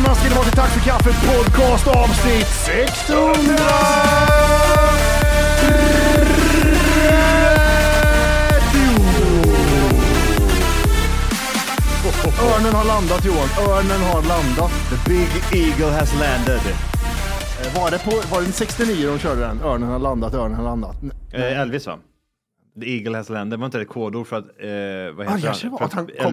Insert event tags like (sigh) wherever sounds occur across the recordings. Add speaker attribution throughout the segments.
Speaker 1: Välkomna ska ni vara till Tack för kaffet podcast avsnitt 600! Örnen har landat Johan, örnen har landat.
Speaker 2: The big eagle has landed.
Speaker 1: Eh, Var det, på, var det 69 de körde den? Örnen har landat, örnen har landat.
Speaker 2: Eh, Elvis va? The eagle has landed. Var inte ett kodord för att... Eh, vad
Speaker 1: Ah,
Speaker 2: heter
Speaker 1: kanske
Speaker 2: han? För
Speaker 1: att han kom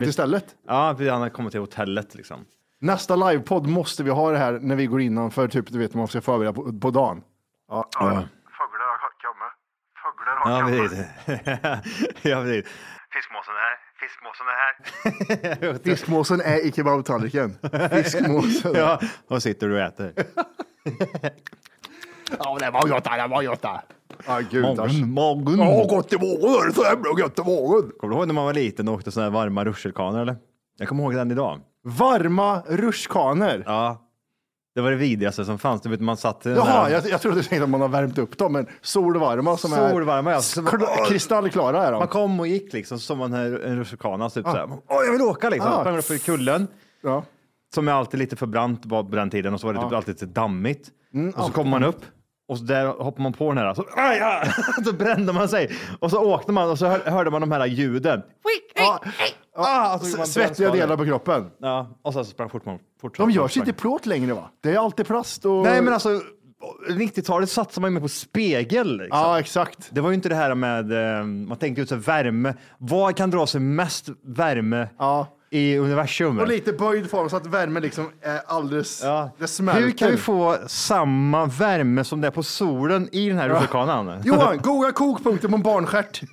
Speaker 1: Istället.
Speaker 2: Ja, han har kommit till hotellet liksom.
Speaker 1: Nästa livepodd måste vi ha det här när vi går innanför, typ du vet man ska förbereda på, på dagen. Ja. Fåglar har kommit. Fåglar har
Speaker 2: Ja,
Speaker 1: kommit.
Speaker 2: precis. (laughs) ja, precis. Fiskmåsen är här. Fiskmåsen är här. (laughs)
Speaker 1: Fiskmåsen är i kebabtallriken. Fiskmåsen. (laughs)
Speaker 2: ja, och sitter du och äter.
Speaker 1: Ja, det var gott det, det var gott det. Ja, gud.
Speaker 2: Magen, magen.
Speaker 1: Ja, gott i är så jävla gött i magen.
Speaker 2: Kommer du ihåg när man var liten och åkte sådana här varma rutschkanor eller? Jag kommer ihåg den idag.
Speaker 1: Varma rutschkanor.
Speaker 2: Ja. Det var det vidrigaste som fanns. Du vet, man satt
Speaker 1: Jaha,
Speaker 2: där-
Speaker 1: jag, jag trodde du tänkte att man har värmt upp dem, men solvarma som
Speaker 2: Solvarma, ja.
Speaker 1: är kla- kristallklara är
Speaker 2: Man
Speaker 1: de.
Speaker 2: kom och gick liksom, så som man här, en rutschkana, typ såhär. Åh, jag vill åka liksom.
Speaker 1: Ah.
Speaker 2: Sprang upp i kullen.
Speaker 1: Ja.
Speaker 2: Som är alltid lite för brant på den tiden och så var det typ alltid lite dammigt.
Speaker 1: Mm,
Speaker 2: och så kommer man upp och så där hoppar man på den här. Så, aj, aj, (laughs) så brände man sig. Och så åkte man och så hör, hörde man de här ljuden.
Speaker 1: Ja.
Speaker 2: Ah,
Speaker 1: Svettiga delar på kroppen.
Speaker 2: Ja, och så sprang fort man fort.
Speaker 1: De görs inte i plåt längre va? Det är alltid plast och...
Speaker 2: Nej, men alltså 90-talet satsade man ju mer på spegel. Liksom.
Speaker 1: Ja, exakt.
Speaker 2: Det var ju inte det här med, eh, man tänker ut så här, värme. Vad kan dra sig mest värme
Speaker 1: Ja.
Speaker 2: I universum.
Speaker 1: Och lite böjd form så att värmen liksom är alldeles...
Speaker 2: Ja.
Speaker 1: Det smälter.
Speaker 2: Hur kan vi få samma värme som det är på solen i den här rutschkanan? (laughs)
Speaker 1: Johan, googla kokpunkter på en barnstjärt. (laughs)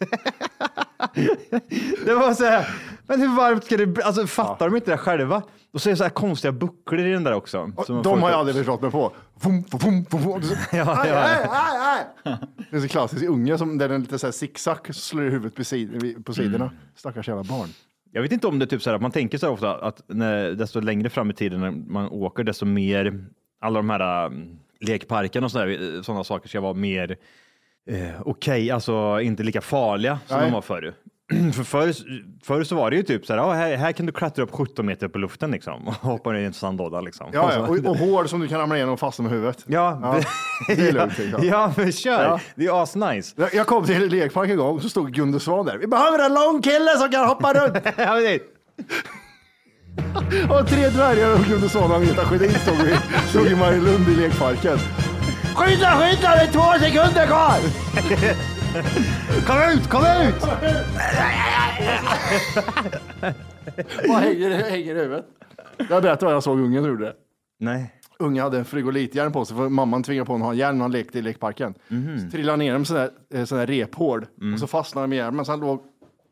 Speaker 2: Det var så här, men hur varmt ska det bli? Alltså fattar de inte det själva? Och så är det så här konstiga bucklor i den där också.
Speaker 1: De har jag aldrig förstått mig på. Vum, vum, vum.
Speaker 2: Ja, (laughs) ja.
Speaker 1: aj, aj, aj. Det är så klassiskt i unga som där den lite så här zigzag slår i huvudet på sidorna.
Speaker 2: Mm.
Speaker 1: Stackars jävla barn.
Speaker 2: Jag vet inte om det är typ så här att man tänker så här ofta att när, desto längre fram i tiden när man åker, desto mer alla de här um, lekparkerna och sådana såna saker ska vara mer eh, okej, alltså inte lika farliga som
Speaker 1: Nej.
Speaker 2: de var förr. (clears throat) För förr, förr så var det ju typ så här, ja, här, här kan du klättra upp 17 meter på luften liksom (laughs) och hoppa ner i en sandlåda liksom.
Speaker 1: Ja, ja. Och, (laughs) och hål som du kan ramla igenom och fastna med huvudet.
Speaker 2: Ja, (laughs)
Speaker 1: det är
Speaker 2: ja,
Speaker 1: lugnt.
Speaker 2: ja, men kör.
Speaker 1: Ja.
Speaker 2: Det är asnice.
Speaker 1: Jag- Jag kom till en lekpark en gång och så stod Gunde Svan där. Vi behöver en lång kille som kan hoppa runt.
Speaker 2: Ja,
Speaker 1: Och tre dvärgar och Gunde Svan och Agneta Sjödin stod i, stod i Marielund i lekparken. Skynda, skynda, det är två sekunder kvar!
Speaker 2: Kom ut, kom ut!
Speaker 1: Vad hänger, hänger i huvudet? Jag berättade vad jag såg ungen gjorde. det.
Speaker 2: Nej.
Speaker 1: Ungen hade en frigolithjärn på sig för mamman tvingade på honom att ha järn när han lekte i lekparken.
Speaker 2: Mhm.
Speaker 1: Så trillade han ner med sån där, eh, sån där rephård
Speaker 2: Mm.
Speaker 1: och så fastnade han med järn. Men så han låg,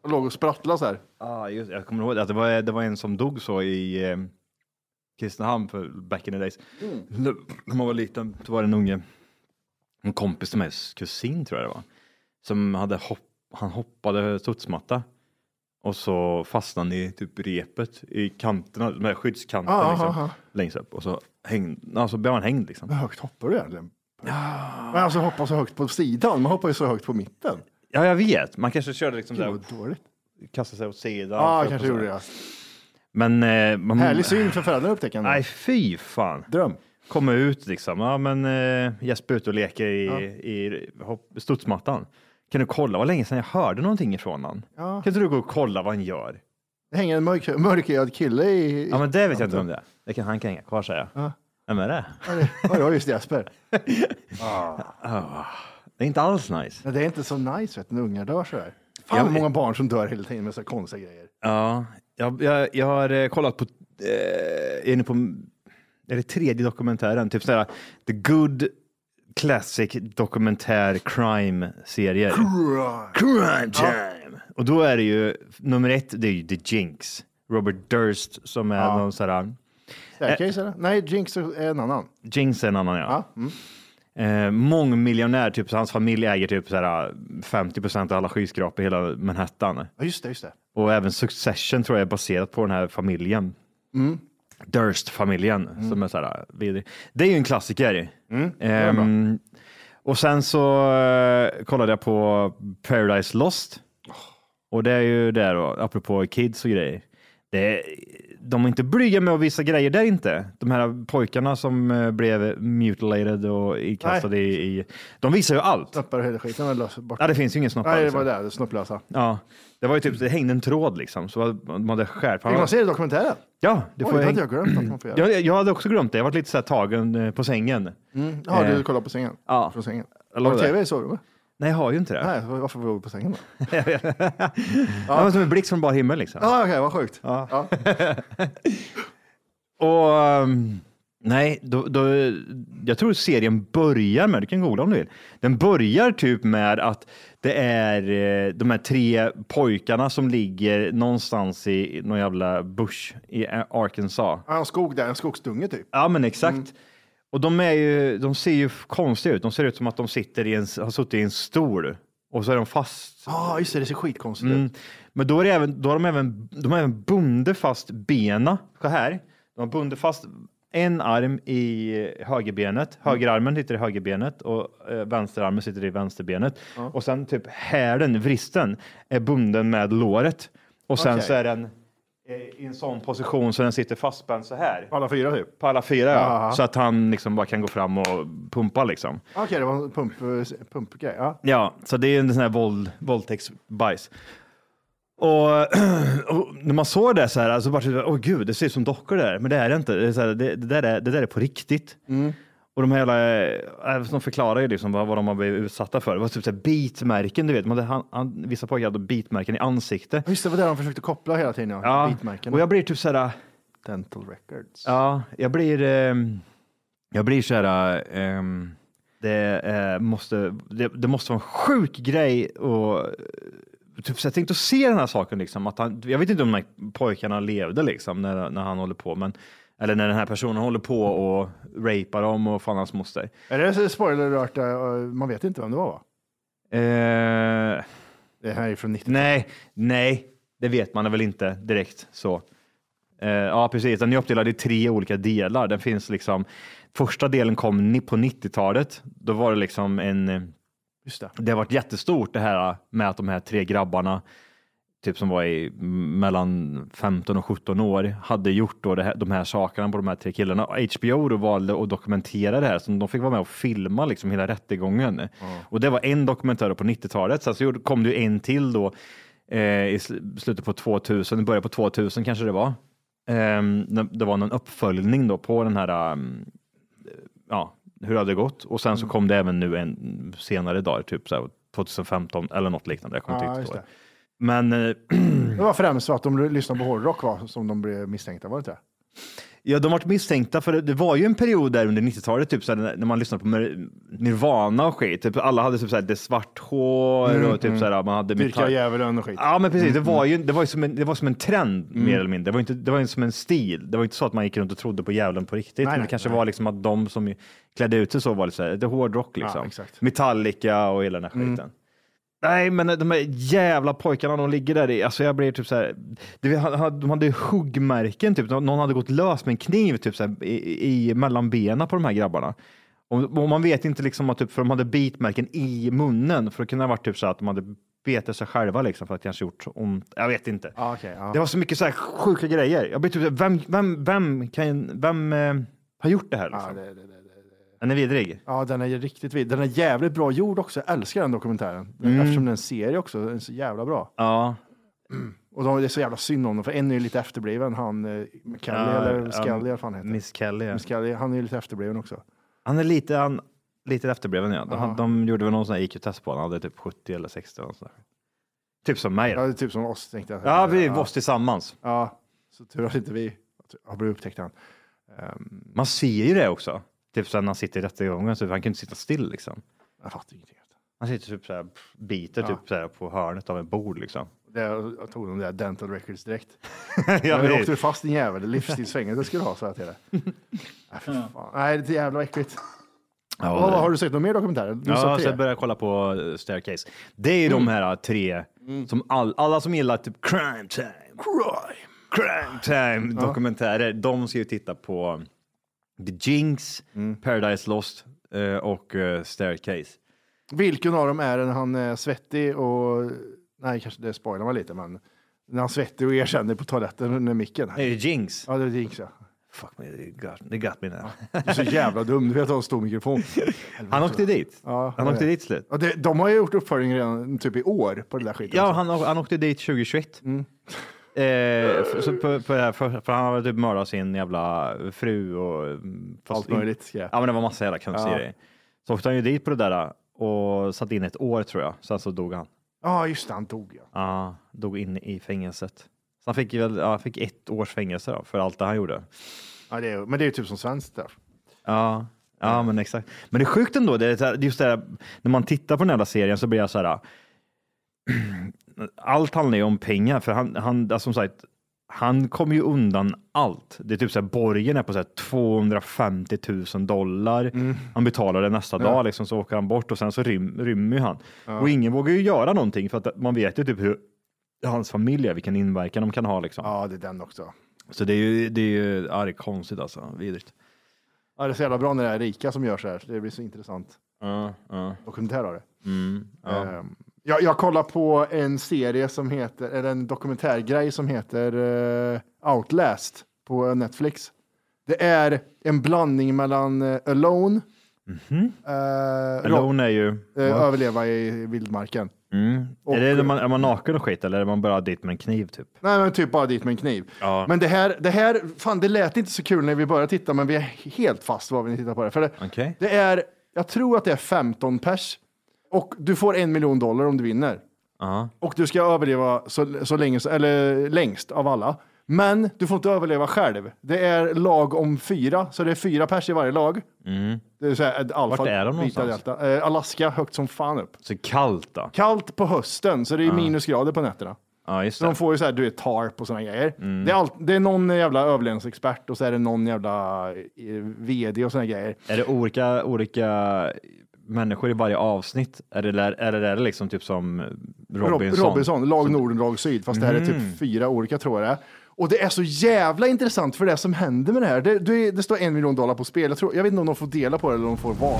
Speaker 1: låg och sprattlade så här.
Speaker 2: Ah, just, jag kommer ihåg att det var, det var en som dog så i eh, Kristinehamn för back in the days. När när man var liten så var det en unge, en kompis till mig, kusin tror jag det var, som hade hopp, han hoppade studsmatta och så fastnade han i typ repet i kanterna, de här skyddskanterna
Speaker 1: Ah,
Speaker 2: liksom,
Speaker 1: ah, ah.
Speaker 2: längst upp och så hängde, alltså blev han hängd liksom.
Speaker 1: Hur högt hoppar du egentligen? Men alltså hoppa så högt på sidan, man hoppar ju så högt på mitten.
Speaker 2: Ja, jag vet, man kanske körde liksom
Speaker 1: Gud
Speaker 2: där,
Speaker 1: dåligt.
Speaker 2: kastade sig åt sidan.
Speaker 1: Ja, kanske gjorde det. ja.
Speaker 2: Men, eh, man,
Speaker 1: Härlig syn för föräldrarna upptäcka ändå.
Speaker 2: Nej, fy fan.
Speaker 1: Dröm.
Speaker 2: komma ut liksom. Ja, men eh, Jesper är ute och leker i, i hopp, studsmattan. Kan du kolla vad länge sedan jag hörde någonting ifrån han?
Speaker 1: Ja.
Speaker 2: Kan inte du gå och kolla vad han gör?
Speaker 1: Det hänger en mörk, mörkhyad kille i...
Speaker 2: Ja, men det vet jag inte vem det är. Det kan, han kan hänga kvar säger jag.
Speaker 1: Ja.
Speaker 2: Vem är det?
Speaker 1: Ja, det- Ja, det var just Jesper. (laughs)
Speaker 2: Det är inte alls nice.
Speaker 1: Men det är inte så nice vet du, när ungar dör så här. Fan
Speaker 2: Ja,
Speaker 1: vad många barn som dör hela tiden med så konstiga grejer.
Speaker 2: Ja, jag, jag, jag har eh, kollat på, eh, är inne på, är det tredje dokumentären? Typ sådär, The Good Classic Dokumentär Crime-serier. Crime time! Och då är det ju, nummer ett, det är ju The Jinx. Robert Durst som är
Speaker 1: Ja.
Speaker 2: någon sådär,
Speaker 1: Staircase eller? Nej, Jinx är en annan.
Speaker 2: Jinx är en annan ja.
Speaker 1: Ja. Mm.
Speaker 2: Eh, mångmiljonär, typ, så hans familj äger typ såhär 50 procent av alla skyskrapor i hela Manhattan.
Speaker 1: Ja, just det, just det.
Speaker 2: Och även Succession tror jag är baserat på den här familjen.
Speaker 1: Mm.
Speaker 2: Durst-familjen som är så här vidrig. Det är ju en klassiker.
Speaker 1: Mm, det.
Speaker 2: Ehm, och sen så eh, kollade jag på Paradise Lost. Och det är ju där då, apropå kids och grejer. Det är, de är inte blyga med att visa grejer där inte. De här pojkarna som eh, blev mutilated och ikastade i, i... De visar ju allt.
Speaker 1: Snoppar och hela skiten och löser bort.
Speaker 2: Ja, det finns ju ingen snoppar.
Speaker 1: Nej, det
Speaker 2: liksom.
Speaker 1: var det, det snopplösa.
Speaker 2: Ja, det var ju typ, det hängde en tråd liksom, så man hade skärp.
Speaker 1: Fick man se det i dokumentären?
Speaker 2: Ja, det
Speaker 1: Oj,
Speaker 2: får
Speaker 1: det hade jag glömt att man får göra.
Speaker 2: jag, jag hade också glömt det. Jag var lite så här tagen eh, på sängen.
Speaker 1: Mm. Ja,
Speaker 2: Eh,
Speaker 1: du kollar på sängen?
Speaker 2: ja.
Speaker 1: Från sängen. Du
Speaker 2: där.
Speaker 1: tv i sovrummet?
Speaker 2: Nej, jag har ju inte det.
Speaker 1: Nej, varför var du på sängen då? (laughs)
Speaker 2: Det var (laughs) som en blixt från bar himmel liksom.
Speaker 1: Ja, okej, vad sjukt.
Speaker 2: Ja.
Speaker 1: Ja. (laughs)
Speaker 2: Och ehm, nej, då, då, jag tror serien börjar med, du kan googla om du vill. Den börjar typ med att det är eh, de här tre pojkarna som ligger någonstans i någon jävla bush i Arkansas.
Speaker 1: Ja, en skog där, en skogsdunge typ.
Speaker 2: Ja, men exakt. Och de, är ju, de ser ju konstiga ut. De ser ut som att de sitter i en, har suttit i en stol och så är de fast.
Speaker 1: Ja, just det, det ser skitkonstigt
Speaker 2: Mm.
Speaker 1: ut.
Speaker 2: Men då, är det även, då har de även, de har även bundit fast bena. Så här. De har bundit fast en arm i högerbenet. Högerarmen sitter i högerbenet och eh, vänsterarmen sitter i vänsterbenet. Och sen typ hälen, vristen, är bunden med låret. Och sen
Speaker 1: Okej.
Speaker 2: så är den i en sån position så den sitter fastspänd så här.
Speaker 1: Alla fyra typ.
Speaker 2: På alla fyra, ja. Så att han liksom bara kan gå fram och pumpa liksom.
Speaker 1: Okej, det var en pump, pumpgrej. Ja.
Speaker 2: Ja, så det är en sån här våld, våldtäktsbajs. Och, (clears throat) och när man såg det så här, så bara, åh gud, det ser ut som dockor där, men det är det inte. Det, är här, det, det, där, är, det där är på riktigt. Och de här jävla, äh, de förklarar ju liksom vad, vad de har blivit utsatta för. Det var typ så här bitmärken, du vet. Man hade, han, han, vissa pojkar hade bitmärken i ansiktet.
Speaker 1: Just det, var det de försökte koppla hela tiden. Ja.
Speaker 2: Ja,
Speaker 1: Bitmärken.
Speaker 2: och jag blir typ så här,
Speaker 1: Dental records.
Speaker 2: ja, jag blir, ehm, jag blir så här, ehm, det, eh, måste, det, det måste vara en sjuk grej och Typ, så jag tänkte att se den här saken, liksom, att han, jag vet inte om de här pojkarna levde liksom, när, när han håller på, men, eller när den här personen håller på och rapar dem och fan hans moster.
Speaker 1: Är det spoiler alert? eh, Man vet inte vem det var va?
Speaker 2: Eh,
Speaker 1: Det här är från 90
Speaker 2: nej, nej, det vet man väl inte direkt så. Eh, ja, precis. Den är uppdelad i tre olika delar. Den finns liksom. Första delen kom ni- på 90-talet. Då var det liksom en.
Speaker 1: Just det.
Speaker 2: Det har varit jättestort det här med att de här tre grabbarna, typ som var i mellan 15 och 17 år, hade gjort då det här, de här sakerna på de här tre killarna. HBO då valde att dokumentera det här, så de fick vara med och filma liksom hela rättegången. Och det var en dokumentär på 90-talet. Sen så kom det ju en till då eh, i sl- slutet på 2000, i början på 2000 kanske det var. När det var någon uppföljning då på den här um, ja, hur det hade gått. Och sen så kom det även nu en senare dag, typ så här 2015 eller något liknande. Jag kommer
Speaker 1: Ja,
Speaker 2: inte ihåg. Men eh, (clears throat)
Speaker 1: Det var främst så att de lyssnade på hårdrock va? som de blev misstänkta, var det inte?
Speaker 2: ja, de varit misstänkta för det, var ju en period där under 90-talet, typ så när man lyssnade på Nirvana och skit. Typ, alla hade typ så det svart hår och typ så här, man hade
Speaker 1: Dyrka djävulen och skit.
Speaker 2: Ja, men precis. Det var ju det var ju som en, det var som en trend mer eller mindre. Det var, inte, det var som en stil. Det var inte så att man gick runt och trodde på djävulen på riktigt. men
Speaker 1: nej,
Speaker 2: det kanske
Speaker 1: nej.
Speaker 2: var liksom att de som klädde ut sig så var lite så här, det hårdrock liksom.
Speaker 1: exakt.
Speaker 2: Metallica och hela den här skiten. Nej, men de här jävla pojkarna, de ligger där i, alltså jag blir typ så här, det, de hade huggmärken, typ, någon hade gått lös med en kniv typ så här, i, i mellan benen på de här grabbarna. Och, och man vet inte liksom att typ, för de hade bitmärken i munnen, för det kunde ha varit typ så att de hade betat sig själva liksom för att kanske gjort ont. Jag vet inte.
Speaker 1: Ja, okej, ja.
Speaker 2: Det var så mycket så här sjuka grejer. Jag blir typ, så här, vem, vem, vem, kan, vem eh, har gjort det här? Liksom?
Speaker 1: det, det, det, det.
Speaker 2: Den är vidrig.
Speaker 1: ja, den är riktigt vid. Den är jävligt bra gjord också. Jag älskar den dokumentären.
Speaker 2: Mm.
Speaker 1: Eftersom den är en serie också. Den är så jävla bra.
Speaker 2: Ja. (clears throat)
Speaker 1: Och de, det är så jävla synd om dem, för en är ju lite efterbliven. Han, eh, Kelly
Speaker 2: Ja,
Speaker 1: eller
Speaker 2: ja,
Speaker 1: Scully, eller vad fan heter.
Speaker 2: Miss Kelly. Ja.
Speaker 1: Miss Kelly, han är ju lite efterbliven också.
Speaker 2: Han är lite, han, lite efterbliven. Ja. De,
Speaker 1: Ja.
Speaker 2: de gjorde väl någon sån här IQ-test på honom. Han hade typ 70 eller 60. Och sådär. Typ som mig.
Speaker 1: Ja,
Speaker 2: Ja,
Speaker 1: är typ som oss tänkte jag.
Speaker 2: ja vi
Speaker 1: ja.
Speaker 2: var tillsammans.
Speaker 1: Ja, så tur att inte vi har blivit upptäckta. Um,
Speaker 2: Man ser ju det också. Typ när han sitter i rättegången, så han kan inte sitta still liksom.
Speaker 1: jag fattar ingenting.
Speaker 2: Han sitter typ så här, biter
Speaker 1: Ja.
Speaker 2: typ så här på hörnet av ett bord liksom.
Speaker 1: Det, jag tog de där dental records direkt. (laughs)
Speaker 2: ja,
Speaker 1: Ja,
Speaker 2: men
Speaker 1: åkte du fast din jävel, livstidsfängelse skulle du ha, sa jag till dig. (laughs) Nej. Nej, det är jävla äckligt.
Speaker 2: ja, det-
Speaker 1: har du sett några mer dokumentärer? Du
Speaker 2: Ja, jag började kolla på eh, Staircase. Det är ju de här tre, som all, alla som gillar typ crime time, crime, crime time dokumentärer, de ska ju titta på The Jinx, Paradise Lost eh, och eh, Staircase.
Speaker 1: Vilken av dem är det när han är svettig och... Nej, kanske det spoilar man lite, men när han är svettig och erkänner på toaletten under micken.
Speaker 2: Det är ju Jinx.
Speaker 1: Ja, det är Jinx ja.
Speaker 2: Fuck me, det got, me now.
Speaker 1: Du är så jävla dum, du vet att ha en stor mikrofon.
Speaker 2: Han åkte dit.
Speaker 1: Ja,
Speaker 2: Han
Speaker 1: jag
Speaker 2: åkte
Speaker 1: vet.
Speaker 2: dit slut.
Speaker 1: Ja, det, de har ju gjort uppföljning redan typ i år på det där skiten.
Speaker 2: Ja, han, han åkte dit 2021. Eh, för, så på, på det här, för, för han hade typ mördat sin jävla fru och... mm,
Speaker 1: Allt möjligt skräp.
Speaker 2: Ja, men det var massa jävla konstiga
Speaker 1: Ja.
Speaker 2: Så åkte han ju dit på det där och satt in ett år tror jag. Sen så dog han.
Speaker 1: Ja, just det, han dog ja.
Speaker 2: Ja, dog in i fängelset. Så han fick, väl, ja, fick ett års fängelse då, för allt det han gjorde.
Speaker 1: ja det är, men det är ju typ som svenskt straff.
Speaker 2: Ja, ja men exakt. Men det är sjukt ändå, det är just det här, när man tittar på den här serien så blir jag så här. (clears throat) Allt handlar ju om pengar, för han, han alltså som sagt, han kommer ju undan allt. Det är typ så här, borgen är på så här 250 000 dollar. Han betalar det nästa dag, liksom, så åker han bort och sen så rym, rymmer ju han. Och ingen vågar ju göra någonting för att man vet ju typ hur hans familj är, vilken inverkan de kan ha. Liksom.
Speaker 1: Ja, det är den också.
Speaker 2: Så det är ju, det är ju ja, det är konstigt alltså, vidrigt.
Speaker 1: Ja, det är så jävla bra när det är rika som gör så här. Det blir så intressant.
Speaker 2: Ja, ja.
Speaker 1: Dokumentär av det.
Speaker 2: Mm, ja.
Speaker 1: Ehm, jag, jag kollar på en serie som heter, eller en dokumentärgrej som heter eh, Outlast på Netflix. Det är en blandning mellan eh, Alone, eh,
Speaker 2: Alone är ju...
Speaker 1: överleva i vildmarken. Och-
Speaker 2: är, det, man, är man naken och skit eller är man bara dit med en kniv typ?
Speaker 1: Nej, men typ bara dit med en kniv.
Speaker 2: Ja.
Speaker 1: Men det här, det här, fan det lät inte så kul när vi började titta, men vi är helt fast vad vi tittar på det. För det,
Speaker 2: Okej.
Speaker 1: det är, jag tror att det är 15 pers och du får en miljon dollar om du vinner.
Speaker 2: Ja.
Speaker 1: Och du ska överleva så, så länge, eller längst av alla. Men du får inte överleva själv. Det är lag om fyra, så det är fyra pers i varje lag. Det är så här, ett alfa,
Speaker 2: Vart är de
Speaker 1: beta,
Speaker 2: någonstans?
Speaker 1: delta. Eh, Alaska, högt som fan upp.
Speaker 2: Så kallt då?
Speaker 1: Kallt på hösten, så det är minusgrader på nätterna.
Speaker 2: Ja, just
Speaker 1: Så de
Speaker 2: det.
Speaker 1: får ju så här, du är tarp och såna grejer.
Speaker 2: Mm.
Speaker 1: Det, är allt, det är någon jävla överlevnadsexpert och så är det någon jävla eh, vd och såna grejer.
Speaker 2: Är det olika, olika människor i varje avsnitt? Är det, där- är det liksom typ som Robinson?
Speaker 1: Rob- Robinson, lag Nord och lag Syd, fast det här är
Speaker 2: Mm.
Speaker 1: typ fyra olika tror jag. Och det är så jävla intressant för det som händer med det här. Det, det, det står en miljon dollar på spel. Jag, tror, jag vet inte om de får dela på det eller om de får var.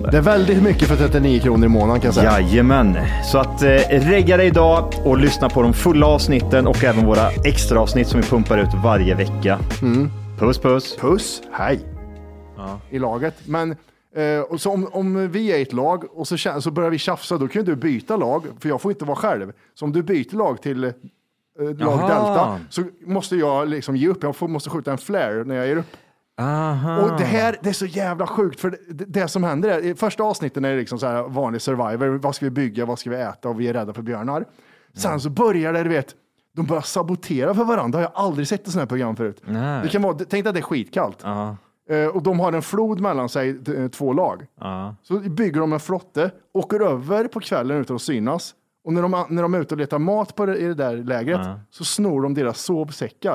Speaker 2: det.
Speaker 1: Det är väldigt mycket för 39 kronor i månaden kan jag säga.
Speaker 2: Jajamän, så att eh, regga dig idag och lyssna på de fulla avsnitten och även våra extra avsnitt som vi pumpar ut varje vecka.
Speaker 1: Mm.
Speaker 2: Puss puss!
Speaker 1: Puss, hej. I laget. Men eh, och så om, om vi är ett lag och så, så börjar vi tjafsa, då kan ju du byta lag, för jag får inte vara själv. Så om du byter lag till eh, lag
Speaker 2: Jaha.
Speaker 1: Delta så måste jag liksom ge upp. Jag får, måste skjuta en flare när jag ger upp.
Speaker 2: Aha.
Speaker 1: Och det här det är så jävla sjukt, för det, det som händer är, i första avsnitten är det liksom så här vanlig survivor, vad ska vi bygga, vad ska vi äta och vi är rädda för björnar. Sen så börjar det, du vet, de börjar sabotera för varandra. Det har jag aldrig sett i sådana här program förut.
Speaker 2: Nej.
Speaker 1: Det kan vara, tänk att det är skitkallt.
Speaker 2: Ja,
Speaker 1: Eh, och de har en flod mellan sig, eh, två lag.
Speaker 2: ja.
Speaker 1: Så bygger de en flotte, åker över på kvällen utan att synas. Och när de, när de är ute och letar mat på det, i det där lägret så snor de deras sovsäckar.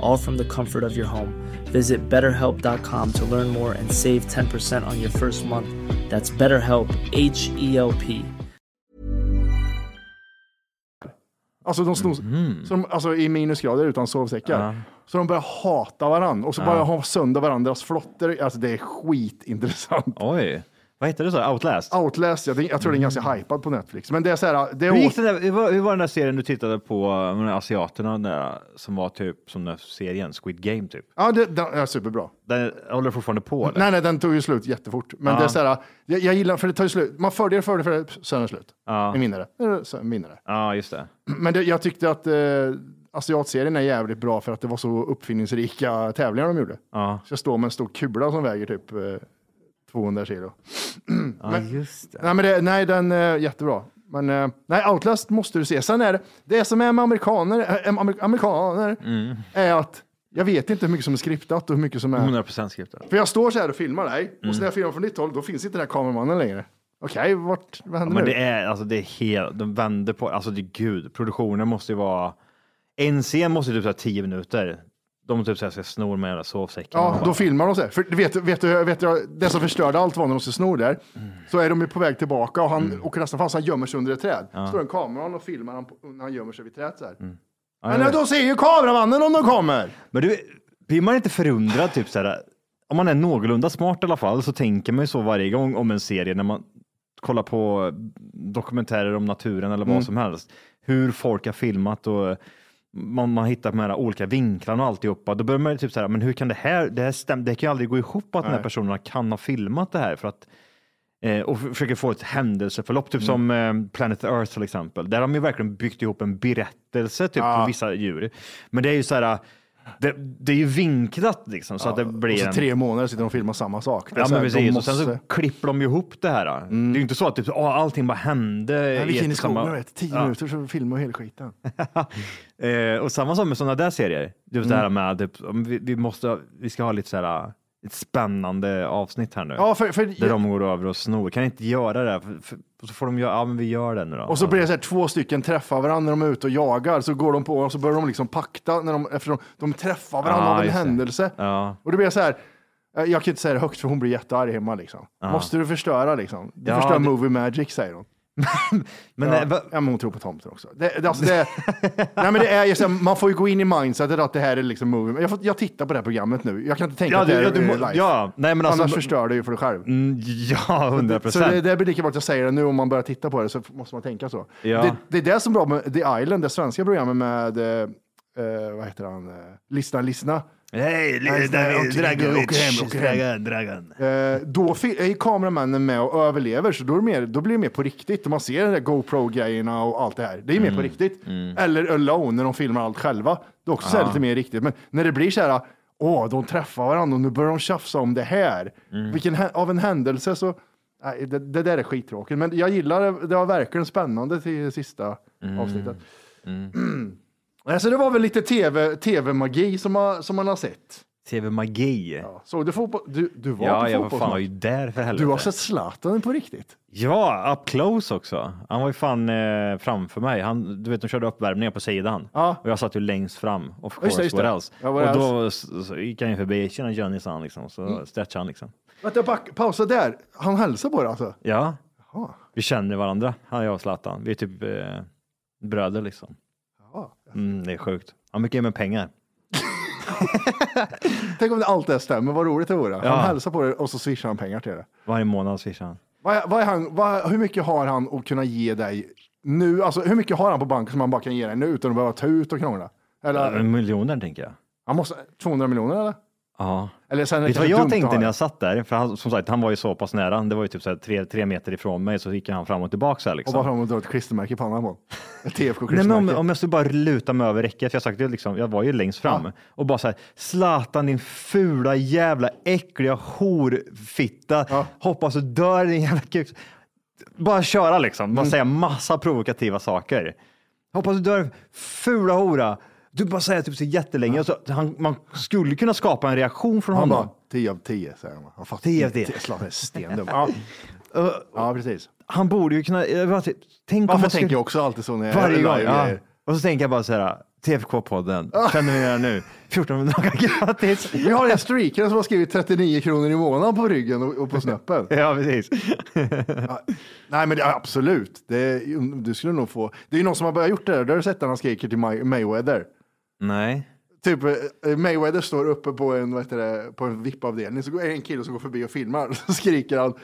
Speaker 3: all from the comfort of your home. Visit betterhelp.com to learn more and save 10% on your first month. That's BetterHelp, H E L P.
Speaker 1: Alltså, de snor, så de, alltså i minusgrader utan sovsäckar. Så de börjar hata varandra och så börjar ha sönder varandras flotter. Alltså det är skitintressant.
Speaker 2: Oj, vad heter det så? Outlast?
Speaker 1: Outlast, jag, jag tror den är ganska hypad på Netflix. Men det är så här, det är
Speaker 2: Hur, gick det där, hur, var, hur var den där serien du tittade på, de där asiaterna där, som var typ som den där serien, Squid Game typ?
Speaker 1: ja, det, den är superbra.
Speaker 2: Den håller fortfarande på eller?
Speaker 1: Nej, nej, den tog ju slut jättefort. Men
Speaker 2: Ja.
Speaker 1: det är så här, jag, jag gillar, för det tar ju slut. Man följer det, följer det, följer det, sen är det slut.
Speaker 2: Ja.
Speaker 1: Eh, Sen vinnare.
Speaker 2: Ja, just det.
Speaker 1: Men det, jag tyckte att eh, asiatserien är jävligt bra för att det var så uppfinningsrika tävlingar de gjorde.
Speaker 2: Ja,
Speaker 1: Så jag står med en stor kula som väger typ eh, 200 kilo. (clears throat)
Speaker 2: ja just det.
Speaker 1: Nej, men det, nej, den är jättebra. Men eh, nej, Outlast måste du se. Sen är det, det som är med amerikaner, äh, amer- amerikaner
Speaker 2: Mm.
Speaker 1: är att jag vet inte hur mycket som är skriptat och hur mycket som är...
Speaker 2: 100% skriptat.
Speaker 1: För jag står så här och filmar dig och
Speaker 2: Mm.
Speaker 1: så när jag filmar från ditt håll, då finns inte den här kameramannen längre. Okej, vart, vad
Speaker 2: Ja,
Speaker 1: händer
Speaker 2: men
Speaker 1: nu?
Speaker 2: det är, alltså det är helt, de vänder på, alltså det är gud, produktionen måste ju vara, en scen måste ju typ här 10 minuter. De typ så här ska snor med jävla sovsäcken.
Speaker 1: Ja, då filmar de så här. För vet, vet, vet du, det som förstörde allt var när de skulle sno där.
Speaker 2: Mm.
Speaker 1: Så är de ju på väg tillbaka och han åker nästan fast, han gömmer sig under ett träd. Står en kameran och filmar han när han gömmer sig vid trädet så här.
Speaker 2: Mm.
Speaker 1: Men eh, då ser ju kameramannen om de kommer!
Speaker 2: Men du, blir man inte förundrad typ så här, om man är någorlunda smart i alla fall så tänker man ju så varje gång om en serie när man kollar på dokumentärer om naturen eller vad
Speaker 1: Mm.
Speaker 2: som helst. Hur folk har filmat och man, man hittar de här olika vinklarna och alltihopa, då börjar man ju typ så här, men hur kan det här, det här stäm, det kan ju aldrig gå ihop att de här
Speaker 1: Nej.
Speaker 2: personerna kan ha filmat det här för att eh, och försöker få ett händelseförlopp,
Speaker 1: Mm.
Speaker 2: typ som eh, Planet Earth till exempel. Där har de ju verkligen byggt ihop en berättelse typ,
Speaker 1: Ja.
Speaker 2: på vissa djur. Men det är ju så här, det, det är ju vinklat liksom så att det blir
Speaker 1: Och så
Speaker 2: en...
Speaker 1: tre månader sitter de och filmar samma sak. Det
Speaker 2: Ja men precis, och sen så
Speaker 1: måste- Mm.
Speaker 2: klipper de ju ihop det här. Det är ju inte så att typ, åh, allting bara hände.
Speaker 1: Vi gick in i
Speaker 2: ett samma-
Speaker 1: skogen, vet, tio
Speaker 2: Ja.
Speaker 1: minuter så filmar hela skiten. (laughs)
Speaker 2: Eh, och samma sak med sådana där serier. Typ
Speaker 1: Mm.
Speaker 2: det här med typ, vi, vi måste, vi ska ha lite så här, ett spännande avsnitt här nu.
Speaker 1: Ja, för, för,
Speaker 2: Där de går över och snor. Kan inte göra det? För, för, så får de göra, ja men vi gör det nu då.
Speaker 1: Och så blir det så här, två stycken träffar varandra när de är ute och jagar, så går de på och så börjar de liksom pakta när de, eftersom de träffar varandra
Speaker 2: Ja,
Speaker 1: av en händelse.
Speaker 2: Ja.
Speaker 1: Och det blir så här, eh, jag kan inte säga det högt för hon blir jättearg hemma liksom.
Speaker 2: Ja.
Speaker 1: Måste du förstöra liksom? Du
Speaker 2: Ja,
Speaker 1: förstör
Speaker 2: det-
Speaker 1: movie magic säger hon.
Speaker 2: Men,
Speaker 1: ja.
Speaker 2: eh, va-
Speaker 1: ja, men hon tror på tomten också. Det, det, alltså det, nej, men det är, ju så här, man får ju gå in i mindsetet att det här är liksom movie. Jag, får, jag tittar på det här programmet nu. Jag kan inte tänka
Speaker 2: Ja,
Speaker 1: att det
Speaker 2: du-
Speaker 1: är
Speaker 2: du
Speaker 1: live.
Speaker 2: ja, nej, men alltså-
Speaker 1: Annars förstör det ju för dig själv.
Speaker 2: Mm, ja, hundra
Speaker 1: Så
Speaker 2: procent.
Speaker 1: det, det blir lika bra att jag säger det nu om man börjar titta på det så måste man tänka så.
Speaker 2: Ja.
Speaker 1: Det, det är det som är bra med The Island, det svenska programmet med, eh, eh, vad heter han, eh, Lyssna, lyssna.
Speaker 2: Hej,
Speaker 1: Nej, okej,
Speaker 2: Dragovic,
Speaker 1: åker hem.
Speaker 2: Dragan, Dragan.
Speaker 1: Eh, då är kameramännen med och överlever, så då, mer, då blir det mer på riktigt. Man ser de där GoPro-grejerna och allt det här. Det är mer på riktigt. Eller Alone, när de filmar allt själva. Det är också så här lite mer riktigt. Men när det blir så här, åh, de träffar varandra och nu börjar de tjafsa om det här. Vilken, hä- av en händelse så, nej, det, det där är skittråkigt. Men jag gillar det, det var verkligen spännande till sista avsnittet. (clears throat) Alltså det var väl lite tv, tv-magi som, man- som man har sett.
Speaker 2: TV-magi.
Speaker 1: Ja. Såg du fotboll? Du, du var
Speaker 2: Ja,
Speaker 1: på
Speaker 2: jag
Speaker 1: fotboll.
Speaker 2: fan var ju där för helvete.
Speaker 1: Du har sett Zlatan på riktigt?
Speaker 2: Ja, up close också. Han var ju fan eh, framför mig. Han, du vet, de körde uppvärmningen på sidan
Speaker 1: Ja.
Speaker 2: och jag satt ju längst fram. Of
Speaker 1: Just
Speaker 2: course,
Speaker 1: det, just det. Ja,
Speaker 2: och då s- så gick han ju förbi. Tjena Johnny, sa han liksom. Så
Speaker 1: Mm.
Speaker 2: stretchade han liksom.
Speaker 1: Vänta, back, pausa där. Han hälsar på dig alltså?
Speaker 2: Ja,
Speaker 1: Jaha.
Speaker 2: vi känner varandra, han jag och Zlatan. Vi är typ eh, bröder liksom. Mm, det är sjukt. Han mycket med pengar. (laughs)
Speaker 1: Tänk om det allt det stämmer, vad roligt det vore.
Speaker 2: Ja.
Speaker 1: Han hälsar på dig och så swishar han pengar till dig.
Speaker 2: Varje månad swishar han.
Speaker 1: Vad, är- vad är han, vad, hur mycket har han att kunna ge dig nu? Alltså hur mycket har han på banken som han bara kan ge dig nu utan att behöva ta ut och krångla? Eller,
Speaker 2: Miljoner tänker jag.
Speaker 1: han måste, 200 miljoner eller?
Speaker 2: Ja.
Speaker 1: Eller sen
Speaker 2: Vet du vad jag tänkte när jag satt där? För han, som sagt, han var ju så pass nära. Det var ju typ så här tre, tre meter ifrån mig, så gick han fram och tillbaka så här
Speaker 1: Och
Speaker 2: liksom.
Speaker 1: bara fram och dra ett klistermärke i pannan på honom. Ett (laughs)
Speaker 2: Nej,
Speaker 1: TFK-klistermärke.
Speaker 2: men om, om jag skulle bara luta mig över räcket, för jag sagt liksom, jag var ju längst fram och bara så här, Zlatan din fula jävla äckliga horfitta,
Speaker 1: Ja.
Speaker 2: hoppas du dör din jävla kuk. Bara köra liksom,
Speaker 1: Mm.
Speaker 2: bara säga massa provokativa saker. Hoppas du dör fula hora. Du bara säger typ så jättelänge, och så, han, man skulle kunna skapa en reaktion från
Speaker 1: han
Speaker 2: honom.
Speaker 1: bara 10 av 10 säger han. han fattar
Speaker 2: 10 av
Speaker 1: inte.
Speaker 2: 10.
Speaker 1: Zlatan är stendum. Ja. ja, precis.
Speaker 2: Han borde ju kunna, jag bara, tänk
Speaker 1: Varför tänker jag också alltid så när jag
Speaker 2: varje gång. Ja. Och så tänker jag bara så här, TFK-podden, vi det nu? 14 dagar gratis.
Speaker 1: Vi har en streaker som har skrivit 39 kronor i månaden på ryggen och, på snöppen. (laughs)
Speaker 2: Ja, precis.
Speaker 1: Nej, men det, absolut. Det, du skulle nog få. Det är ju någon som har börjat gjort det där. Du har sett när han skriker till May- Mayweather.
Speaker 2: Nej.
Speaker 1: Typ eh, Mayweather står uppe på en, vad heter det, på en VIP-avdelning. Så går en kille som går förbi och filmar. (laughs) Så skriker han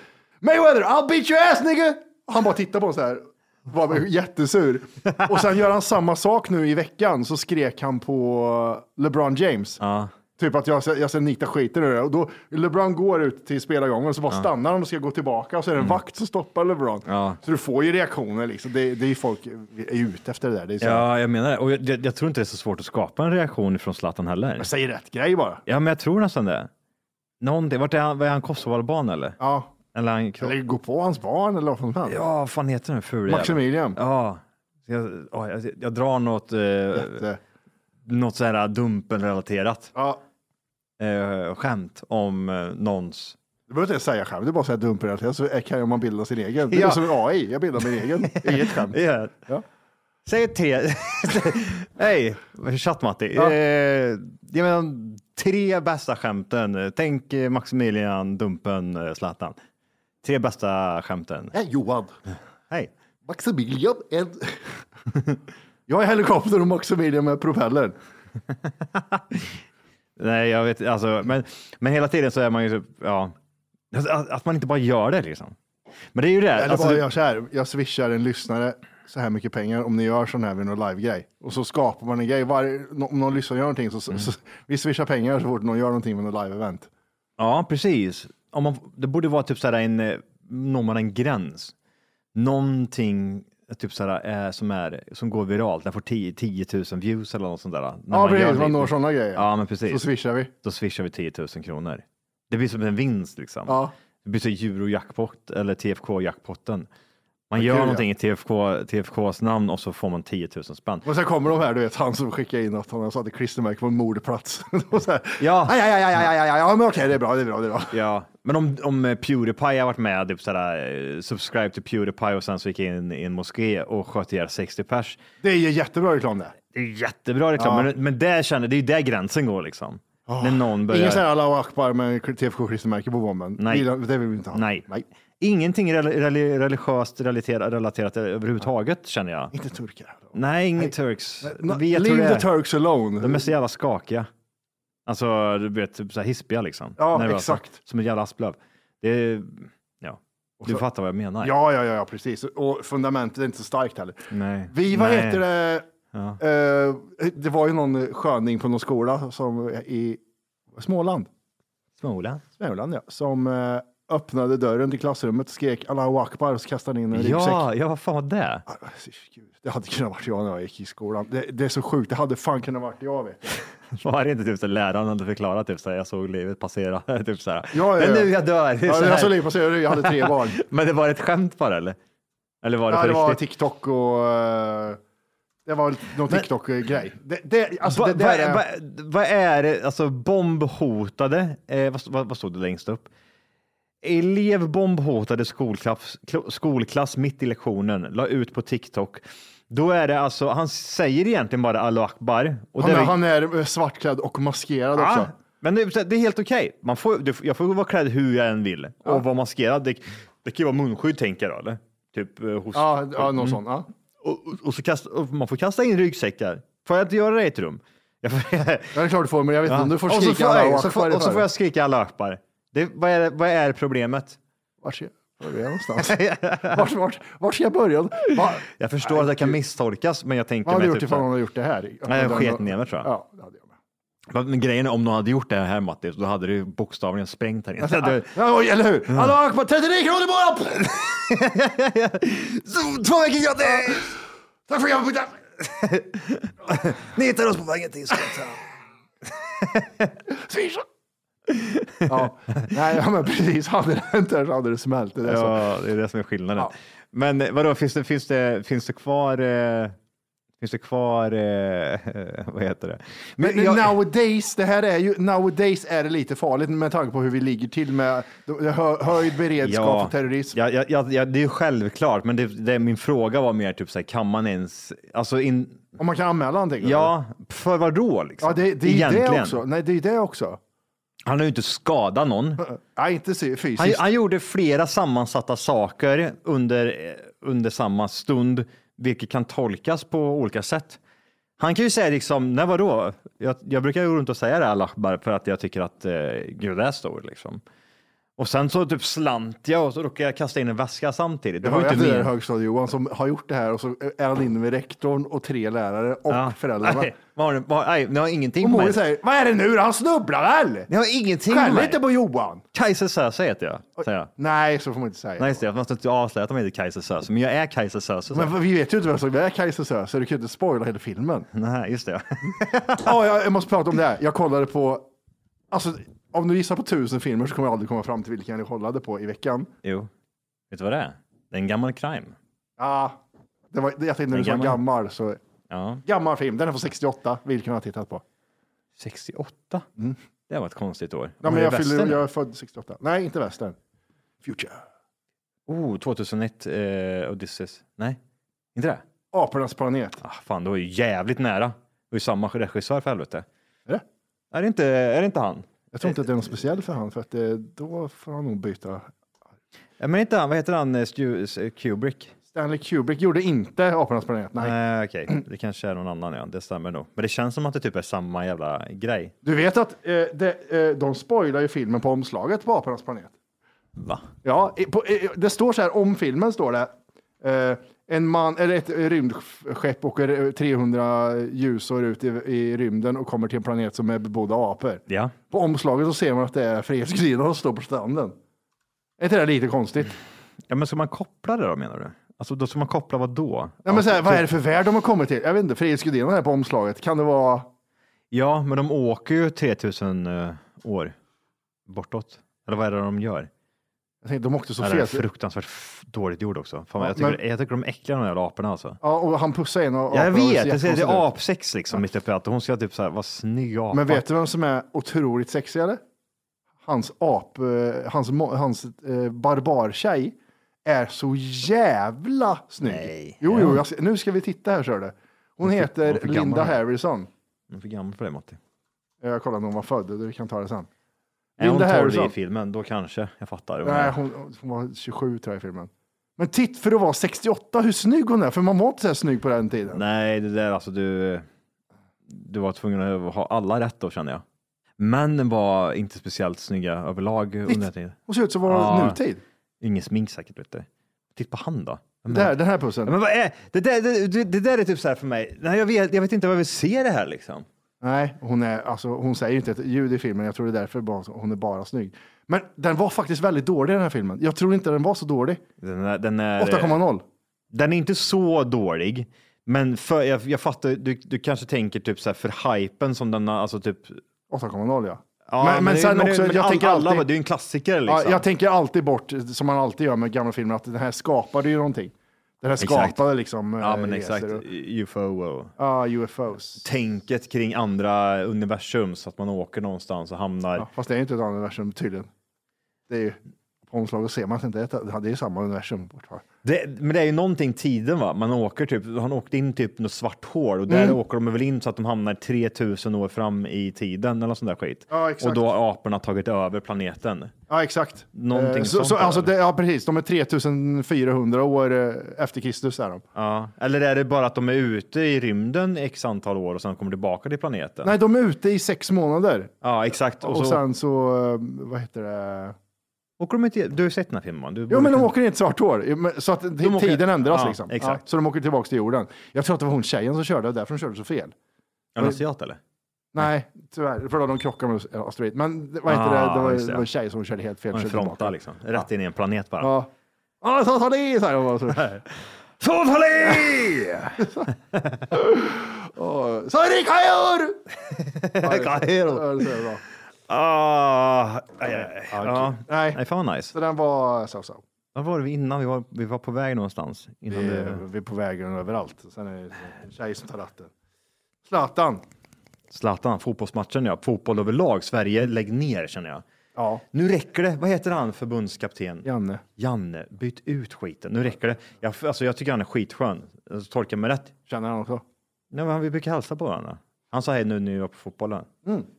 Speaker 1: Mayweather, I'll beat your ass nigga! Han bara tittar på honom så här. Var jättesur. Och sen gör han samma sak nu i veckan. Så skrek han på LeBron James.
Speaker 2: Ja.
Speaker 1: Typ att jag, jag ska nita skiten ur det. Och då LeBron går ut till spelargången och så bara stannar han och ska gå tillbaka. Och så är det en vakt som stoppar LeBron.
Speaker 2: Mm. Ja.
Speaker 1: Så du får ju reaktioner liksom. Det, det är ju folk är ute efter det där. Det
Speaker 2: Ja, jag menar det. Och jag, jag, tror inte det är så svårt att skapa en reaktion från Zlatan heller.
Speaker 1: men säg rätt grej bara.
Speaker 2: Ja, men jag tror nästan det. Någonting. Vart är han? Var är han Kosovoalban eller?
Speaker 1: Ja.
Speaker 2: Eller han
Speaker 1: Eller gå på hans barn eller vad som helst.
Speaker 2: Ja, vad fan heter den jäveln?
Speaker 1: Maximilian.
Speaker 2: Ja. Jag, ja, jag, jag drar något, eh,
Speaker 1: Jätte.
Speaker 2: något så här Dumpen-relaterat
Speaker 1: Ja.
Speaker 2: Eh, skämt om eh, någons
Speaker 1: Du behöver inte säga skämt, är bara säga dumprelaterat så kan man bilda sin egen. Det är
Speaker 2: Ja.
Speaker 1: som en AI, jag bildar min egen. (laughs) Inget skämt.
Speaker 2: Ja.
Speaker 1: Ja.
Speaker 2: Säg tre. (laughs) Hej, chatt-Matti.
Speaker 1: Ja.
Speaker 2: Eh, jag menar, tre bästa skämten. Tänk eh, Maximilian, Dumpen, eh, Zlatan. Tre bästa skämten.
Speaker 1: Hej Johan.
Speaker 2: Hej.
Speaker 1: Maximilian. En... (laughs) jag är helikopter och Maximilian med propellern.
Speaker 2: Nej, jag vet alltså, men, men hela tiden så är man ju typ, ja, att, att man inte bara gör det liksom. Men det är ju det.
Speaker 1: Eller
Speaker 2: Alltså,
Speaker 1: bara gör så här, jag swishar en lyssnare så här mycket pengar om ni gör sån här vid någon live-grej. Och så skapar man en grej. Varje, om någon lyssnar gör någonting så,
Speaker 2: Mm.
Speaker 1: så, vi swishar pengar så fort någon gör någonting med någon live-event.
Speaker 2: Ja, precis. Om man, det borde vara typ såhär en, eh, når man en gräns. Någonting typ såhär, eh, som, är, som går viralt, den får 10, 10 000 views eller något sånt där. När
Speaker 1: Ja,
Speaker 2: gör
Speaker 1: precis.
Speaker 2: det.
Speaker 1: Man når sådana grejer.
Speaker 2: Ja, men precis.
Speaker 1: Så swishar vi.
Speaker 2: Då swishar vi 10 000 kronor. Det blir som en vinst liksom.
Speaker 1: Ja.
Speaker 2: Det blir så euro-jackpot eller TFK-jackpotten. Man gör
Speaker 1: kul, ja.
Speaker 2: någonting i TFK, TFKs namn och så får man 10 000 spänn.
Speaker 1: Och sen kommer de här, du vet, han som skickar in att han satte klistermärke på en mordplats. (laughs) och så här,
Speaker 2: Ja.
Speaker 1: Aj, aj, aj, aj, aj, aj, aj, ja, men okej, det är bra, det är bra, det är bra.
Speaker 2: Ja, men om, om eh, Pewdiepie har varit med, typ sådär, eh, subscribe till Pewdiepie och sen så gick jag in i en moské och sköt ihjäl 60 pers.
Speaker 1: Det är ju jättebra reklam det.
Speaker 2: Det är jättebra reklam,
Speaker 1: Ja.
Speaker 2: men, men där känner, det är ju där gränsen går liksom. När någon börjar...
Speaker 1: Ingen sån här Allahu Akbar med TFK-klistermärke på bomben.
Speaker 2: Nej.
Speaker 1: Det, vill vi inte ha.
Speaker 2: Nej. Ingenting rel- rel- religiöst relaterat, relaterat överhuvudtaget känner jag.
Speaker 1: Inte turkar.
Speaker 2: Nej, ingen turks.
Speaker 1: No, leave the. Turks alone.
Speaker 2: De är så jävla skakiga. Alltså, du vet, typ så här hispiga liksom.
Speaker 1: Ja,
Speaker 2: Nervösa.
Speaker 1: exakt.
Speaker 2: Som ett jävla asplöv. Det är, ja. Du
Speaker 1: så-
Speaker 2: fattar vad jag menar.
Speaker 1: Ja, ja, ja, ja, precis. Och fundamentet är inte så starkt heller.
Speaker 2: Nej.
Speaker 1: Vi, vad
Speaker 2: Nej.
Speaker 1: heter det?
Speaker 2: Ja.
Speaker 1: Eh, det var ju någon sköning på någon skola som i Småland.
Speaker 2: Småland?
Speaker 1: Småland, ja. Som eh, öppnade dörren till klassrummet och skrek Allahu Akbar och så kastade han in en ryggsäck.
Speaker 2: Ja, vad fan var det?
Speaker 1: Ah, Gud, Det hade kunnat varit jag när jag gick i skolan. Det, det är så sjukt. Det hade fan kunnat varit jag. Vet. du. (laughs)
Speaker 2: Var det inte typ så läraren hade förklarat typ så här, jag såg livet passera, (laughs) typ så här.
Speaker 1: Ja, ja,
Speaker 2: Det är
Speaker 1: ja.
Speaker 2: nu jag dör. Det är
Speaker 1: Ja,
Speaker 2: så
Speaker 1: jag såg livet passera. Jag hade tre barn. (laughs)
Speaker 2: Men det var ett skämt bara eller? Eller var det
Speaker 1: Ja,
Speaker 2: på
Speaker 1: det var
Speaker 2: riktigt?
Speaker 1: TikTok och eh, det var någon
Speaker 2: Men-
Speaker 1: TikTok-grej. Alltså,
Speaker 2: Vad
Speaker 1: är,
Speaker 2: va, vad är det, alltså bombhotade, eh, vad, vad, vad stod det längst upp? Elev bombhotade skolklass, kl- skolklass mitt i lektionen, la ut på TikTok. Då är det alltså, han säger egentligen bara Allahu Akbar. Och
Speaker 1: han, är,
Speaker 2: är-
Speaker 1: han är eh, svartklädd och maskerad
Speaker 2: Ja,
Speaker 1: också.
Speaker 2: men det, det är helt okej. Man får, Jag får vara klädd hur jag än vill och vara maskerad. Det, det kan ju vara munskydd tänker jag då, eller? Typ eh, hos...
Speaker 1: Ja, ja någon
Speaker 2: Mm.
Speaker 1: sån. Ja.
Speaker 2: Och, och, så kasta, och man får kasta in ryggsäckar. Får jag inte göra det i ett rum? Jag får,
Speaker 1: Ja, det är klart du får, men jag vet inte om du får
Speaker 2: och
Speaker 1: skrika
Speaker 2: får, jag, så får, och så får jag skrika alla akbar. Det, vad, är, vad är problemet?
Speaker 1: Vart ska jag börja någonstans? vart, vart, vart ska jag börja? Va,
Speaker 2: Jag förstår att det kan misstolkas, men jag tänker
Speaker 1: vad hade du
Speaker 2: mig
Speaker 1: gjort
Speaker 2: typ
Speaker 1: ifall någon hade gjort det här?
Speaker 2: Nej, jag sket ner mig tror jag.
Speaker 1: Ja, det hade jag.
Speaker 2: Men grejen är, om någon hade gjort det här Mattis, då hade ju bokstavligen sprängt här inne.
Speaker 1: Ja, eller hur? Allahu Akbar, 39 kronor bara! (laughs)
Speaker 2: Två veckor gratis!
Speaker 1: Tack för hjälpen!
Speaker 2: Ni hittar oss på vägen till Skottshamn.
Speaker 1: Swisha! ja, nej, ja, men precis. Hade det hänt där så hade det smält. Det är.
Speaker 2: Ja, det är det som är skillnaden.
Speaker 1: Ja.
Speaker 2: Men eh, vadå, finns det, finns det, finns det kvar, eh, finns det kvar, eh, (laughs) vad heter det?
Speaker 1: Men
Speaker 2: jag-
Speaker 1: nowadays, det här är ju, nowadays är det lite farligt med tanke på hur vi ligger till med hö, höjd beredskap för terrorism.
Speaker 2: Ja, ja, ja, ja, det är ju självklart, men det, det, min fråga var mer typ så här, kan man ens, alltså in,
Speaker 1: Om man kan anmäla någonting.
Speaker 2: ja, för vad då liksom?
Speaker 1: ja det, det är ju det också. Nej, det är det också.
Speaker 2: Han har ju inte skadat någon.
Speaker 1: Nej, inte se-
Speaker 2: Han,
Speaker 1: fysiskt.
Speaker 2: han gjorde flera sammansatta saker under, under samma stund, vilket kan tolkas på olika sätt. Han kan ju säga liksom, nej vadå? Jag, jag brukar gå runt och säga det här för att jag tycker att eh, gud är stor liksom. Och sen så typ slant jag och så råkade jag kasta in en väska samtidigt. Det var ju inte min.
Speaker 1: högstadie-Johan som har gjort det här och så är han inne med rektorn och tre lärare och
Speaker 2: Ja.
Speaker 1: föräldrarna.
Speaker 2: Nej, ni- vad- nej, ni har ingenting
Speaker 1: Och
Speaker 2: på mig.
Speaker 1: Säger, vad är det nu? Han snubblar väl?
Speaker 2: Ni har ingenting
Speaker 1: Skäll
Speaker 2: mig.
Speaker 1: inte på Johan.
Speaker 2: Kajsa Söze heter jag, säger jag.
Speaker 1: Nej, så får man inte säga.
Speaker 2: Nej, just det. Jag måste inte avslöja att de heter Kajsa Söze, men jag är Kajsa Söze.
Speaker 1: Men vi vet ju inte vem som är Kajsa Söze, så du kan ju inte spoila hela filmen.
Speaker 2: Nej, just det. (laughs)
Speaker 1: Ja, jag, jag måste prata om det här. Jag kollade på, alltså om du gissar på tusen filmer så kommer jag aldrig komma fram till vilken jag kollade på i veckan.
Speaker 2: Jo. Vet du vad det är? Det är en gammal crime.
Speaker 1: Ja, det var, jag tänkte när du sa
Speaker 2: gammal-
Speaker 1: gammal, så
Speaker 2: Ja.
Speaker 1: gammal film. Den är från 68. Vilken har jag tittat på?
Speaker 2: 68? Det var ett konstigt år.
Speaker 1: Mm. Ja, men jag, fyller, jag är född 68. Nej, inte västern. Future.
Speaker 2: Oh, 2001 eh, Odysseus. Nej, inte det?
Speaker 1: Apornas planet.
Speaker 2: Ah, fan, det var ju jävligt nära. Det var ju samma regissör för helvete.
Speaker 1: Är det?
Speaker 2: Är det inte, är det inte han?
Speaker 1: Jag tror inte att det är något speciellt för han, för att det, då får han nog byta.
Speaker 2: Ja, men inte han, vad heter han, eh, Stu, eh, Kubrick?
Speaker 1: Stanley Kubrick gjorde inte Apornas planet. Nej.
Speaker 2: Nej, okej. Det kanske är någon annan, ja. Det stämmer nog. Men det känns som att det typ är samma jävla grej.
Speaker 1: Du vet att eh, det, eh, de spoilar ju filmen på omslaget på Apornas planet.
Speaker 2: Va?
Speaker 1: Ja, i- på, eh, det står så här om filmen står det. Eh, en man, eller ett rymdskepp åker 300 ljusår ut i, i rymden och kommer till en planet som är bebodd av apor.
Speaker 2: Ja.
Speaker 1: På omslaget så ser man att det är Frihetsgudinnan som står på stranden. Är inte det lite konstigt?
Speaker 2: ja, men ska man koppla det då menar du? Alltså då ska man koppla vad då?
Speaker 1: Ja, men så här, vad är det för värld de har kommit till? Jag vet inte, Frihetsgudinnan är på omslaget. Kan det vara...
Speaker 2: Ja, men de åker ju 3000 eh, år bortåt. Eller vad är det de gör?
Speaker 1: Jag tänkte, de åkte så
Speaker 2: Ja, det är
Speaker 1: fel.
Speaker 2: fruktansvärt dåligt gjord också. Fan,
Speaker 1: Ja,
Speaker 2: jag, tycker,
Speaker 1: men-
Speaker 2: jag tycker de är äckliga de där aporna alltså.
Speaker 1: Ja, och han pussar en av
Speaker 2: Ja, jag vet, det ser- det är apsex liksom mitt uppe i allt. Hon ska typ så här vara snygg apa.
Speaker 1: Men vet du vem som är otroligt sexig eller? Hans ap, eh, hans, hans eh, barbartjej är så jävla snygg.
Speaker 2: Nej.
Speaker 1: Jo,
Speaker 2: Ja.
Speaker 1: jo, jag, nu ska vi titta här ser du. Hon heter Linda. Harrison.
Speaker 2: Hon är för gammal för det Matti.
Speaker 1: Jag kollar när hon var född, vi kan ta det sen.
Speaker 2: Är hon
Speaker 1: Linda
Speaker 2: 12
Speaker 1: Harrison.
Speaker 2: i filmen, då kanske jag fattar.
Speaker 1: Nej, hon, hon var 27 tror jag i filmen. Men titt för att vara 68, hur snygg hon är, för man var inte så här snygg på den tiden.
Speaker 2: Nej, det där alltså du. Du var tvungen att ha alla rätt då känner jag. Männen var inte speciellt snygga överlag under den tiden.
Speaker 1: Hon ser ut som var
Speaker 2: Ja.
Speaker 1: nutid.
Speaker 2: Ingen smink säkert vet du. Titta på han då. Men,
Speaker 1: Där, den här pussen.
Speaker 2: men vad är det? Där, det, det, det där är typ så här för mig. Nej, jag, vet, jag vet inte vad jag vill se det här liksom.
Speaker 1: Nej, hon, är, alltså, hon säger inte ett ljud i filmen. Jag tror det är därför bara, hon är bara snygg. Men den var faktiskt väldigt dålig den här filmen. Jag tror inte den var så dålig.
Speaker 2: Den är, den är,
Speaker 1: 8,0.
Speaker 2: Den är inte så dålig. Men för, jag, jag fattar, du, du kanske tänker typ så här för hypen som den har, alltså typ.
Speaker 1: 8,0 ja.
Speaker 2: Ja,
Speaker 1: Men- men
Speaker 2: det-
Speaker 1: sen
Speaker 2: det-
Speaker 1: också, jag
Speaker 2: all-
Speaker 1: tänker
Speaker 2: alla,
Speaker 1: alltid-
Speaker 2: Det är ju en klassiker liksom.
Speaker 1: ja. Jag tänker alltid bort, som man alltid gör med gamla filmer, att den här skapade ju någonting. Den här
Speaker 2: Exakt.
Speaker 1: skapade liksom
Speaker 2: Ja,
Speaker 1: eh,
Speaker 2: men exakt.
Speaker 1: och-
Speaker 2: UFO
Speaker 1: Ja, UFOs.
Speaker 2: tänket kring andra universum så att man åker någonstans och hamnar.
Speaker 1: Ja, fast det är inte ett annat universum tydligen. Det är ju, på omslaget ser man att det inte är ett, det är ju samma universum fortfarande.
Speaker 2: Det, men det är ju någonting tiden va? Man åker typ, han åkte in typ något svart hål och där
Speaker 1: Mm.
Speaker 2: åker de väl in så att de hamnar 3000 år fram i tiden eller sån där skit.
Speaker 1: Ja, exakt.
Speaker 2: Och då har aporna tagit över planeten.
Speaker 1: Ja, exakt.
Speaker 2: Någonting
Speaker 1: Eh, så,
Speaker 2: sånt
Speaker 1: så, alltså,
Speaker 2: det.
Speaker 1: det, ja, precis. De är 3400 år eh, efter Kristus är de.
Speaker 2: Ja. Eller är det bara att de är ute i rymden x antal år och sen kommer tillbaka till planeten?
Speaker 1: Nej, de är ute i sex månader.
Speaker 2: Ja, exakt.
Speaker 1: Och,
Speaker 2: Och, så
Speaker 1: sen så, eh, vad heter det?
Speaker 2: Åker de inte, du har ju sett den här filmen? Du
Speaker 1: Jo, men de åker i ett svart. Ja, men- Så att
Speaker 2: åker-
Speaker 1: tiden ändras
Speaker 2: Ja,
Speaker 1: liksom.
Speaker 2: exakt.
Speaker 1: Ja, så de åker tillbaka till jorden. Jag tror att det var hon tjejen som körde, därför de körde så fel.
Speaker 2: Är det en asiat eller?
Speaker 1: Nej, tyvärr. För då de krockade med Asteroid. Men det- vad heter
Speaker 2: Ah,
Speaker 1: det? Det var,
Speaker 2: det.
Speaker 1: en tjej som körde helt fel.
Speaker 2: En
Speaker 1: körde
Speaker 2: fronta
Speaker 1: tillbaka.
Speaker 2: liksom. Rätt in i en planet bara.
Speaker 1: Ja. Ja, så tar det! Så (laughs) här, (laughs) (laughs) så. Är det kajor!
Speaker 2: Kajor. Ah, aj, aj, aj. ja.
Speaker 1: Nej,
Speaker 2: Nej, fan vad nice.
Speaker 1: så den var så så.
Speaker 2: Vad var det vi innan? Vi var, vi var på väg någonstans. Innan
Speaker 1: Vi,
Speaker 2: det...
Speaker 1: vi är på vägen överallt. Sen är det en tjej som tar ratten. Zlatan.
Speaker 2: Zlatan, fotbollsmatchen ja. Fotboll överlag. Sverige, lägg ner känner jag.
Speaker 1: Ja,
Speaker 2: Nu räcker det. Vad heter han, förbundskapten?
Speaker 1: Janne.
Speaker 2: Janne, byt ut skiten. Nu räcker det. Jag, alltså, jag tycker han är skitskön. Alltså, tolka mig rätt.
Speaker 1: Känner han också?
Speaker 2: Nej, men vi brukar hälsa på varandra. Han sa hej nu när vi var på fotbollen.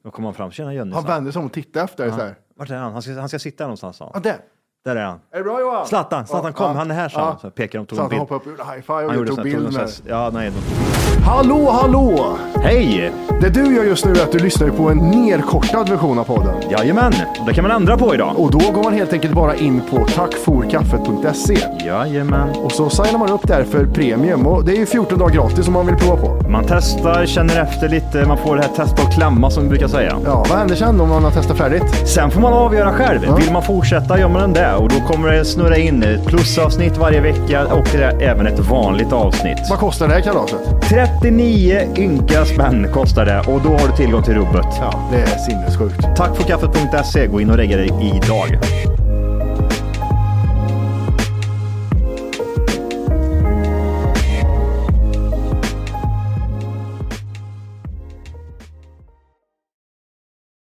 Speaker 2: Då kom han fram. Tjena Jönne.
Speaker 1: Han
Speaker 2: sa
Speaker 1: vände sig om och tittade efter dig så här.
Speaker 2: Vart är han? Han ska, han ska sitta någonstans sa
Speaker 1: Ja,
Speaker 2: han.
Speaker 1: där.
Speaker 2: Där är han.
Speaker 1: Är det bra Johan?
Speaker 2: Zlatan, Zlatan
Speaker 1: Ja,
Speaker 2: kom.
Speaker 1: ja,
Speaker 2: Han är här sa
Speaker 1: ja.
Speaker 2: han. Så pekar de tog en
Speaker 1: Zlatan
Speaker 2: bild.
Speaker 1: hoppade upp och gjorde high five och tog
Speaker 2: så här,
Speaker 1: bild
Speaker 2: tog en
Speaker 1: med.
Speaker 2: sån här- Ja, nej. de-
Speaker 1: Hallå, hallå!
Speaker 2: Hej!
Speaker 1: Det du gör just nu är att du lyssnar på en nerkortad version av podden.
Speaker 2: Jajamän, det kan man ändra på idag.
Speaker 1: Och då går man helt enkelt bara in på tackforkaffet.se
Speaker 2: Jajamän.
Speaker 1: och så signar man upp där för premium och det är ju 14 dagar gratis om man vill prova på.
Speaker 2: Man testar, känner efter lite, man får det här testa och klämma som vi brukar säga.
Speaker 1: Ja, vad händer sen om man har testat färdigt?
Speaker 2: Sen får man avgöra själv. Vill man fortsätta gör man den där och då kommer det snurra in ett plusavsnitt varje vecka och det är även ett vanligt avsnitt.
Speaker 1: Vad kostar det här kalaset?
Speaker 2: 39 ynka spänn kostar det och då har du tillgång till rubbet.
Speaker 1: Ja, det är sinnessjukt.
Speaker 2: Tack för kaffet.se. Gå in och regga dig idag.